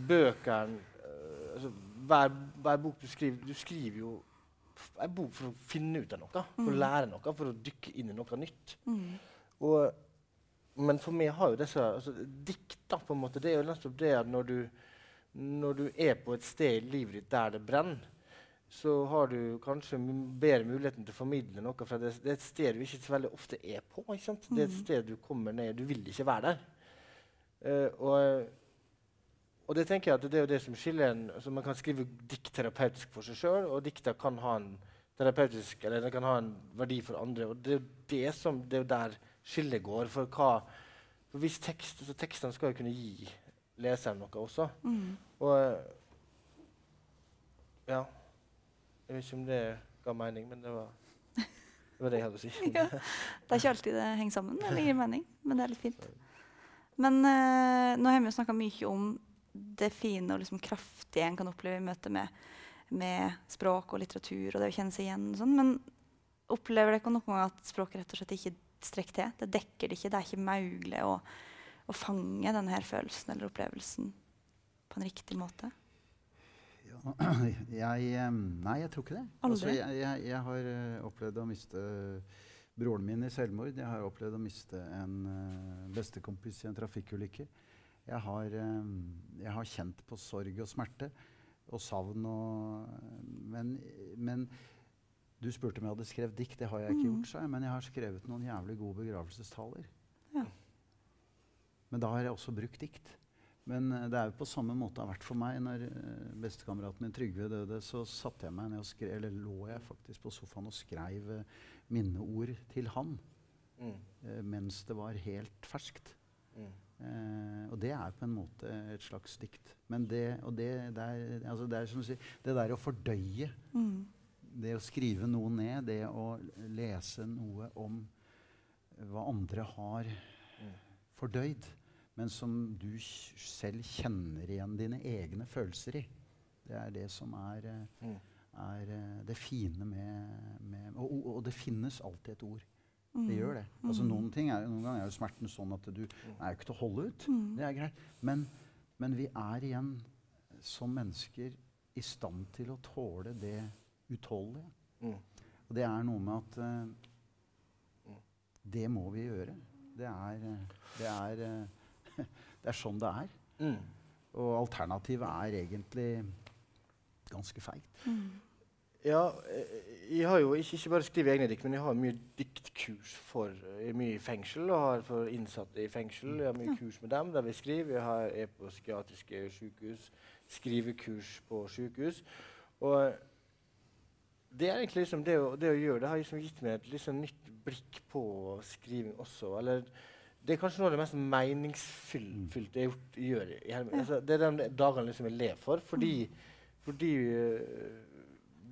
bøkene uh, altså, hver, hver bok du skriver Du skriver jo en bok for å finne ut av noe, for å Mm. lære noe, for å dykke inn i noe nytt. Mm. Og, men for meg har jo disse altså, Dikt da, på en måte, det er jo nettopp det at når du, når du er på et sted i livet ditt der det brenner, så har du kanskje bedre muligheten til å formidle noe. For det, det er et sted du ikke så veldig ofte er på. ikke sant? Det er et Mhm. sted du kommer ned Du vil ikke være der. Uh, og, og det tenker jeg at det er jo det som skiller en så Man kan skrive dikt terapeutisk for seg sjøl, og dikta kan ha en terapeutisk, eller den kan ha en verdi for andre. Og det er jo det som, det er jo der skillet går. For hva for hvis tekst, så Tekstene skal jo kunne gi leseren noe også. Mm. Og ja Jeg vet ikke om det ga mening, men det var det, var det jeg hadde å si. *laughs* Ja. Det er ikke alltid det henger sammen eller gir mening, men det er litt fint. Men uh, nå har vi jo snakka mye om det fine og liksom kraftige en kan oppleve i møte med, med språk og litteratur og det å kjenne seg igjen. Og sånn, men opplever dere noen gang at språket rett og slett ikke strekker til? Det dekker det ikke. Det er ikke mulig å, å fange denne følelsen eller opplevelsen på en riktig måte? *clears throat* Jeg, nei, jeg tror ikke det. Altså, jeg, jeg, jeg har eh, opplevd å miste broren min i selvmord. Jeg har opplevd å miste en uh, bestekompis i en trafikkulykke. Jeg har, eh, jeg har kjent på sorg og smerte og savn og men, men du spurte om jeg hadde skrevet dikt. Det har jeg ikke Mhm. gjort, sa jeg. Men jeg har skrevet noen jævlig gode begravelsestaler. Ja. Men da har jeg også brukt dikt. Men eh, det er jo på samme måte det har vært for meg. Når uh, bestekameraten min Trygve døde, så satte jeg meg ned og skrev, eller lå jeg faktisk på sofaen og skrev eh, minneord til han Mm. eh, mens det var helt ferskt. Mm. Eh, og det er på en måte et slags dikt. Men det, og det, det, er, altså det er som du sier, det der å fordøye, Mm. det å skrive noe ned, det å lese noe om hva andre har Mm. fordøyd, men som du selv kjenner igjen dine egne følelser i. Det er det som er, Mm. er eh, det fine med, med og, og, det finnes alltid et ord. Mm. Det gjør det. Altså Mm. noen, ting er, noen ganger er jo smerten sånn at du er jo ikke til å holde ut. Mm. Det er greit. Men, men vi er igjen som mennesker i stand til å tåle det utholdelige. Mm. Og det er noe med at Mm. det må vi gjøre. Det er, eh, det er, eh, *laughs* det er sånn det er. Mm. Og alternativet er egentlig ganske feigt. Mm. Ja, eh, jeg har jo ikke, ikke bare skrevet egne dikt, men jeg har mye diktkurs for er mye i fengsel og har for innsatte i fengsel. Jeg har mye Ja. kurs med dem der vi skriver. Jeg har, er på psykiatriske sykehus, skrivekurs på sykehus. Og det er egentlig liksom det å, det å gjøre det har liksom gitt meg et liksom nytt blikk på skriving også. Eller det er kanskje noe av det mest meningsfylte jeg har gjort, gjør. i Altså, det er de dagene liksom jeg lever for. Fordi, fordi øh,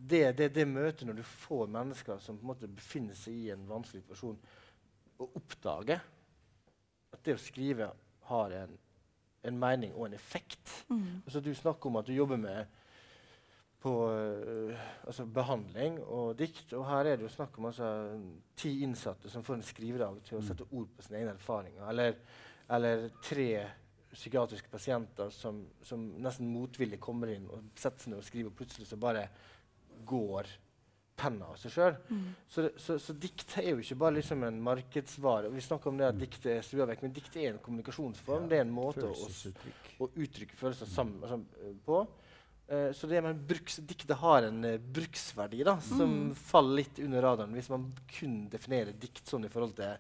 det, det, det møtet når du får mennesker som på en måte befinner seg i en vanskelig situasjon, og oppdager at det å skrive har en, en mening og en effekt. Mm. Altså, du snakker om at du jobber med på uh, altså behandling og dikt. Og her er det jo snakk om altså, ti innsatte som får en skrivedag til å Mm. sette ord på sine egne erfaringer. Eller, eller tre psykiatriske pasienter som, som nesten motvillig kommer inn og setter seg ned og skriver, og plutselig så bare går penna av seg sjøl. Mm. Så, så, så dikt er jo ikke bare liksom en markedsvare. Vi snakker om det at dikt er strua vekk, men dikt er en kommunikasjonsform. Ja, det er en måte å, å uttrykke følelser sammen altså, på. Eh, så det med bruks, diktet har en uh, bruksverdi da, som Mm. faller litt under radaren hvis man kun definerer dikt sånn i forhold til,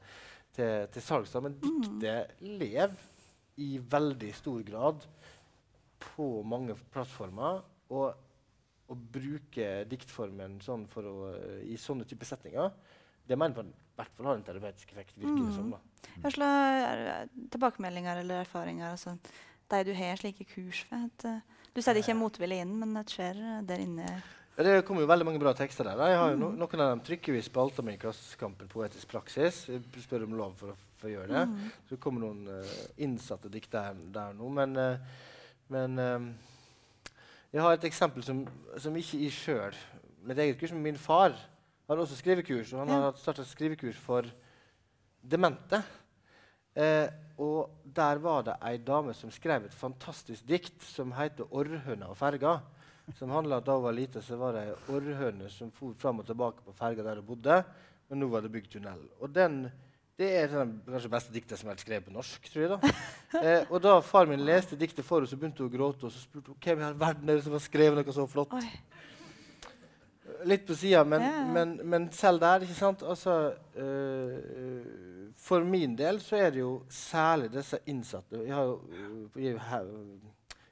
til, til salgs. Men diktet lever i veldig stor grad på mange plattformer. Og å bruke diktformen sånn for å, eh, i sånne typer settinger, det mener man i hvert fall har en terapeutisk effekt. virker det som da. Hva slags tilbakemeldinger eller erfaringer altså, de du har slike kurs for? Du sier det ikke er motvillig inn, men det skjer eh, der inne? Ja, det kommer jo veldig mange bra tekster der. Jeg har jo no noen av dem trykker vi i spalta mi i Klassekampen Poetisk praksis. Jeg spør om lov for å få gjøre det. Mm. Så det kommer noen uh, innsatte dikt der, der nå. Men, uh, men uh, jeg har et eksempel som, som ikke jeg sjøl Mitt eget kurs men min far har også skrivekurs. Og han har starta skrivekurs for demente. Eh, og der var det ei dame som skrev et fantastisk dikt som heter 'Orrhøna og ferga'. Som handla om at da hun var lita, så var det ei orrhøne som for fram og tilbake på ferga der hun bodde. Men nå var det bygd tunnel. Og den, det er den kanskje beste diktet som er skrevet på norsk. tror jeg da. *laughs* Eh, og da far min leste diktet for henne, så begynte hun å gråte. Og så spurte hun hvem i all verden er det som har skrevet noe så flott. Oi. Litt på sida, men, men, men selv der, ikke sant altså, øh, For min del så er det jo særlig disse innsatte Jeg har jo øh, jeg, har-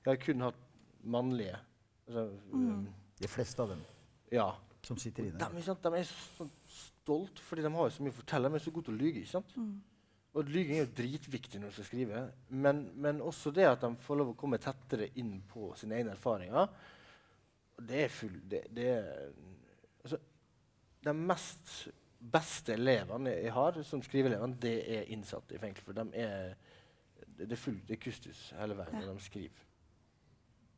jeg har kun hatt mannlige altså, Mm. øh, De fleste av dem Ja. som sitter inne. De, sant, de er så stolt fordi de har jo så mye å fortelle. De er så gode til å lyge. ikke sant? Mm. Og lyging er jo dritviktig når du skal skrive. Men, men også det at de får lov å komme tettere inn på sine egne erfaringer. Det er full det, det er, altså, De mest beste elevene jeg har som skriveelevene, det er innsatte i fengsel. For de er, det, er fullt, er kustus hele veien Ja. når de skriver.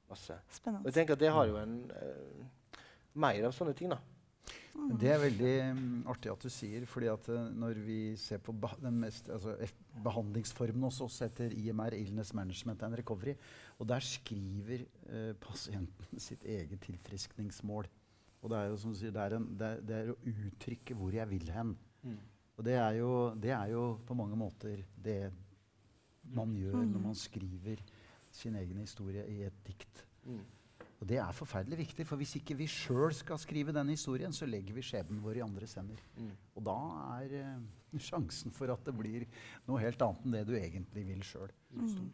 Masse. Og jeg tenker at det har jo en uh, mer av sånne ting, da. Mm. Det er veldig mm, artig at du sier, fordi at eh, når vi ser på den mest, altså, behandlingsformen hos oss heter IMR, Illness Management and Recovery, og der skriver uh, pasienten *laughs* sitt eget tilfriskningsmål. Og det er jo som du sier, det er, en, det, er, det er å uttrykke hvor jeg vil hen. Og det er, jo, det er jo på mange måter det man gjør Mm. når man skriver sin egen historie i et dikt. Mm. Og det er forferdelig viktig, for hvis ikke vi sjøl skal skrive den historien, så legger vi skjebnen vår i andres hender. Mm. Og da er eh, sjansen for at det blir noe helt annet enn det du egentlig vil sjøl. Mm.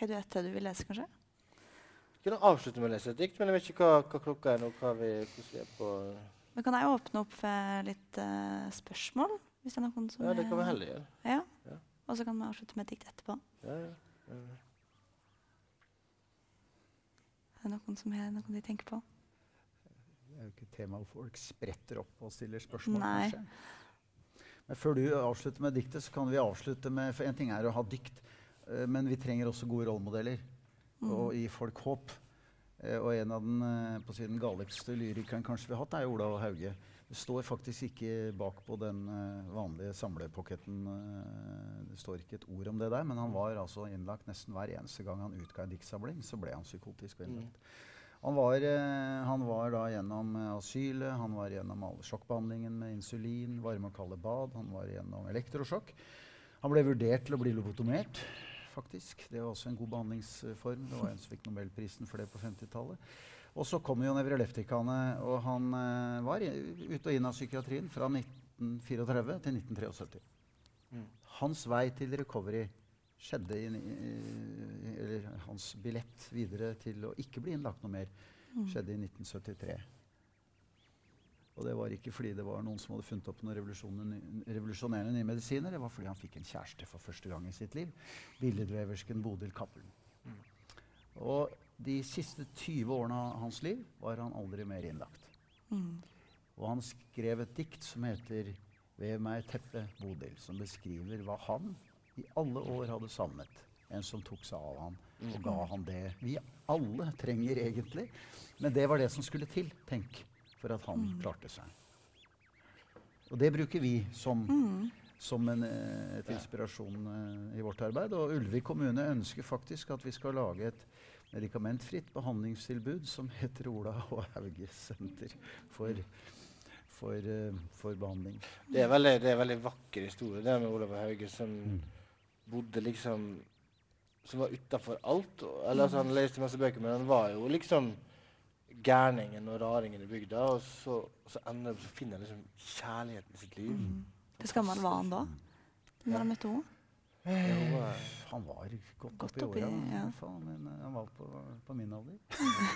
Har du et til du vil lese, kanskje? Kunne avslutte med å lese et dikt, men jeg vet ikke hva, hva klokka er nå. hva vi, vi er på... Men kan jeg åpne opp for litt uh, spørsmål. Hvis det er noen som Ja, det kan vi er- heller gjøre. Ja. Ja. Og så kan vi avslutte med et dikt etterpå. Ja, ja. ja. Er det noen som har noe de tenker på? Det er jo ikke et tema hvor folk spretter opp og stiller spørsmål. Nei. kanskje. Men før du avslutter med diktet, så kan vi avslutte med For en ting er å ha dikt, eh, men vi trenger også gode rollemodeller. Mm. Og gi folk håp. Eh, og en av den eh, si, den galligste lyrikeren kanskje vi har hatt, er Ola Hauge. Det står faktisk ikke bak på den eh, vanlige samlepocketen Det står ikke et ord om det der, men han var altså innlagt nesten hver eneste gang han utga en diktsamling. Så ble han psykotisk og innlagt. Han var, han var da gjennom asylet, han var gjennom all sjokkbehandlingen med insulin, varme og kalde bad, han var gjennom elektrosjokk. Han ble vurdert til å bli lobotomert, faktisk. Det var også en god behandlingsform. Det var en som fikk Nobelprisen for det på 50-tallet. Og så kom jo nevroleptikaene, og han eh, var ut og inn av psykiatrien fra 1934 til 1973. Mm. Hans vei til recovery skjedde i, i, Eller hans billett videre til å ikke bli innlagt noe mer Mm. skjedde i 1973. Og det var ikke fordi det var noen som hadde funnet opp noen revolusjonerende nye medisiner. Det var fordi han fikk en kjæreste for første gang i sitt liv. Billedveversken Bodil Cappelen. Og de siste 20 årene av hans liv var han aldri mer innlagt. Mm. Og han skrev et dikt som heter 'Vev meg teppe, Bodil', som beskriver hva han i alle år hadde savnet. En som tok seg av han og ga han det vi alle trenger egentlig. Men det var det som skulle til, tenk, for at han klarte seg. Og det bruker vi som, Mm. som en, eh, et inspirasjon eh, i vårt arbeid. Og Ulvik kommune ønsker faktisk at vi skal lage et medikamentfritt behandlingstilbud som heter Ola og Hauge senter for, for, eh, for behandling. Det er veldig, det er veldig vakker historie, det med Olav Hauge som Mm. bodde liksom Som var utafor alt. og- Eller altså, Han leste masse bøker, men han var jo liksom gærningen og raringen i bygda. Og så, og så, ender, så finner han liksom kjærligheten i sitt liv. Mm. Hvor gammel var han da? Når han møtte henne? Jo, eh, Han var godt Godt oppi, åra, ja. men eh, han var på, på min alder.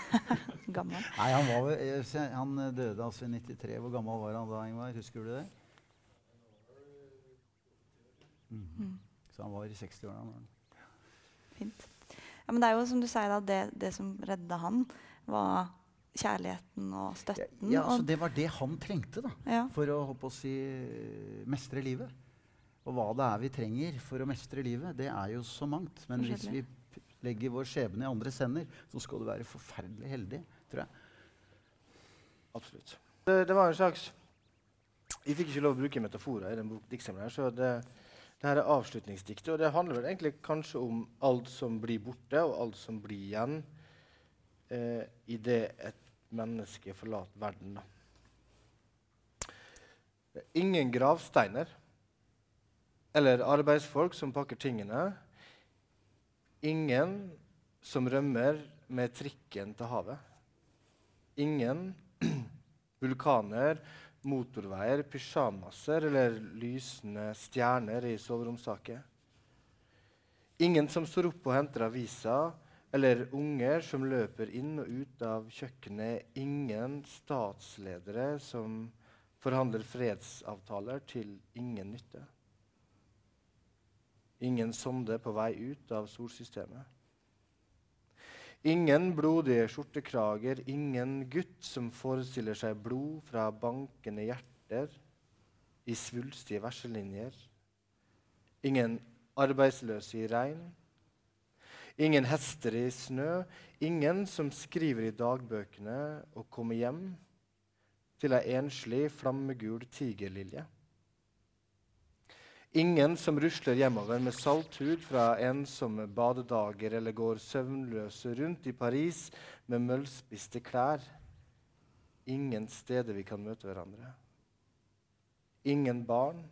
*laughs* Gammel. Nei, han, var, eh, han eh, døde altså i 93. Hvor gammel var han da, Ingvar? Husker du det? Mm. Mm. Så han var i 60-åra. Fint. Ja, men det er jo som du sier, da, det, det som redda han, var kjærligheten og støtten. ja, altså Det var det han trengte da, ja. for å håpe å si, mestre livet. Og hva det er vi trenger for å mestre livet, det er jo så mangt. Men hvis vi legger vår skjebne i andres hender, så skal du være forferdelig heldig, tror jeg. Absolutt. Det, det var en slags Vi fikk ikke lov å bruke metaforer i den bok- diktsamlingen, her, så det, det her er avslutningsdiktet. Og det handler vel egentlig kanskje om alt som blir borte, og alt som blir igjen eh, det- et menneske forlater verden. Det ingen gravsteiner eller arbeidsfolk som pakker tingene. Ingen som rømmer med trikken til havet. Ingen *clears throat* vulkaner, motorveier, pysjamaser eller lysende stjerner i soveromstaket. Ingen som står opp og henter aviser, eller unger som løper inn og ut av kjøkkenet. Ingen statsledere som forhandler fredsavtaler til ingen nytte. Ingen sonde på vei ut av solsystemet. Ingen blodige skjortekrager, ingen gutt som forestiller seg blod fra bankende hjerter i svulstige verselinjer. Ingen arbeidsløse i regn. Ingen hester i snø. Ingen som skriver i dagbøkene og kommer hjem til ei enslig, flammegul tigerlilje. Ingen som rusler hjemover med salthud fra ensomme badedager eller går søvnløse rundt i Paris med møllspiste klær. Ingen steder vi kan møte hverandre. Ingen barn,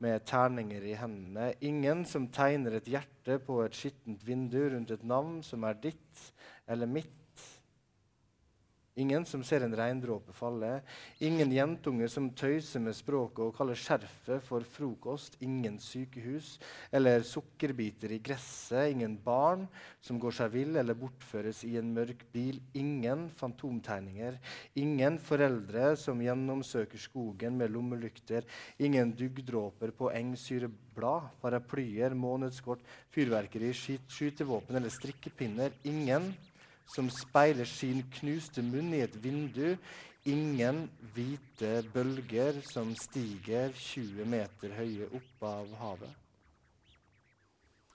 med terninger i hendene. Ingen som tegner et hjerte på et skittent vindu rundt et navn som er ditt eller mitt. Ingen som ser en regndråpe falle. Ingen jentunge som tøyser med språket og kaller skjerfet for frokost. Ingen sykehus eller sukkerbiter i gresset. Ingen barn som går seg vill eller bortføres i en mørk bil. Ingen fantomtegninger. Ingen foreldre som gjennomsøker skogen med lommelykter. Ingen duggdråper på engsyreblad, paraplyer, månedskort, fyrverkeri, skytevåpen eller strikkepinner. Ingen som speiler sin knuste munn i et vindu. Ingen hvite bølger som stiger 20 meter høye opp av havet.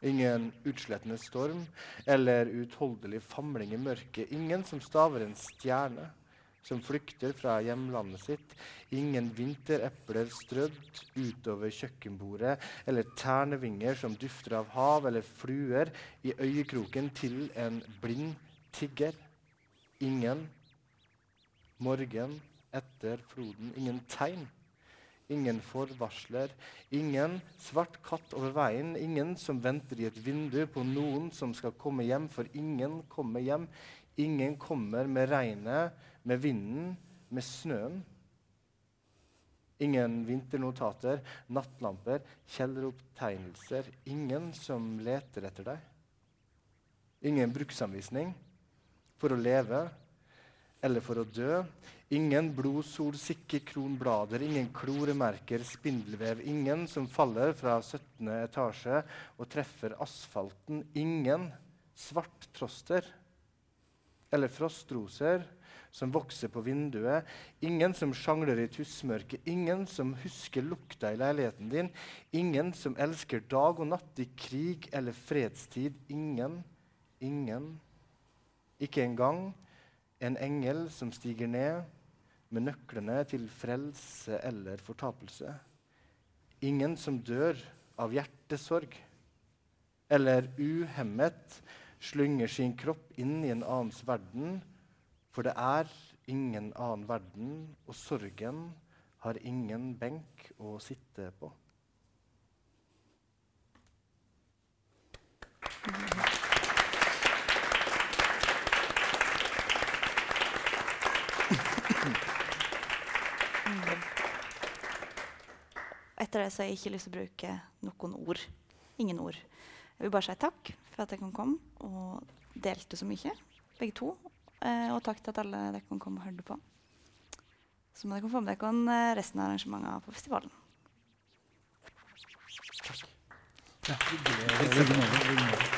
Ingen utslettende storm eller utholdelig famling i mørket. Ingen som staver en stjerne, som flykter fra hjemlandet sitt. Ingen vinterepler strødd utover kjøkkenbordet, eller ternevinger som dufter av hav, eller fluer i øyekroken til en blind tigger. Ingen morgen etter floden. Ingen tegn. Ingen forvarsler. Ingen svart katt over veien. Ingen som venter i et vindu på noen som skal komme hjem, for ingen kommer hjem. Ingen kommer med regnet, med vinden, med snøen. Ingen vinternotater, nattlamper, kjelleropptegnelser. Ingen som leter etter deg. Ingen bruksanvisning for å leve eller for å dø. Ingen blodsolsikker kronblader, ingen kloremerker, spindelvev. Ingen som faller fra 17. etasje og treffer asfalten. Ingen svarttroster eller frostroser som vokser på vinduet. Ingen som sjangler i tussmørket. Ingen som husker lukta i leiligheten din. Ingen som elsker dag og natt i krig eller fredstid. Ingen, ingen ikke engang en engel som stiger ned med nøklene til frelse eller fortapelse. Ingen som dør av hjertesorg eller uhemmet slynger sin kropp inn i en annens verden, for det er ingen annen verden, og sorgen har ingen benk å sitte på. Etter det så har jeg ikke lyst til å bruke noen ord. Ingen ord. Jeg vil bare si takk for at jeg kan komme og delte så mye, begge to. Eh, og takk til at alle dere kan komme og høre på. Så må dere få med dere resten av arrangementene på festivalen. Ja, hyggelig.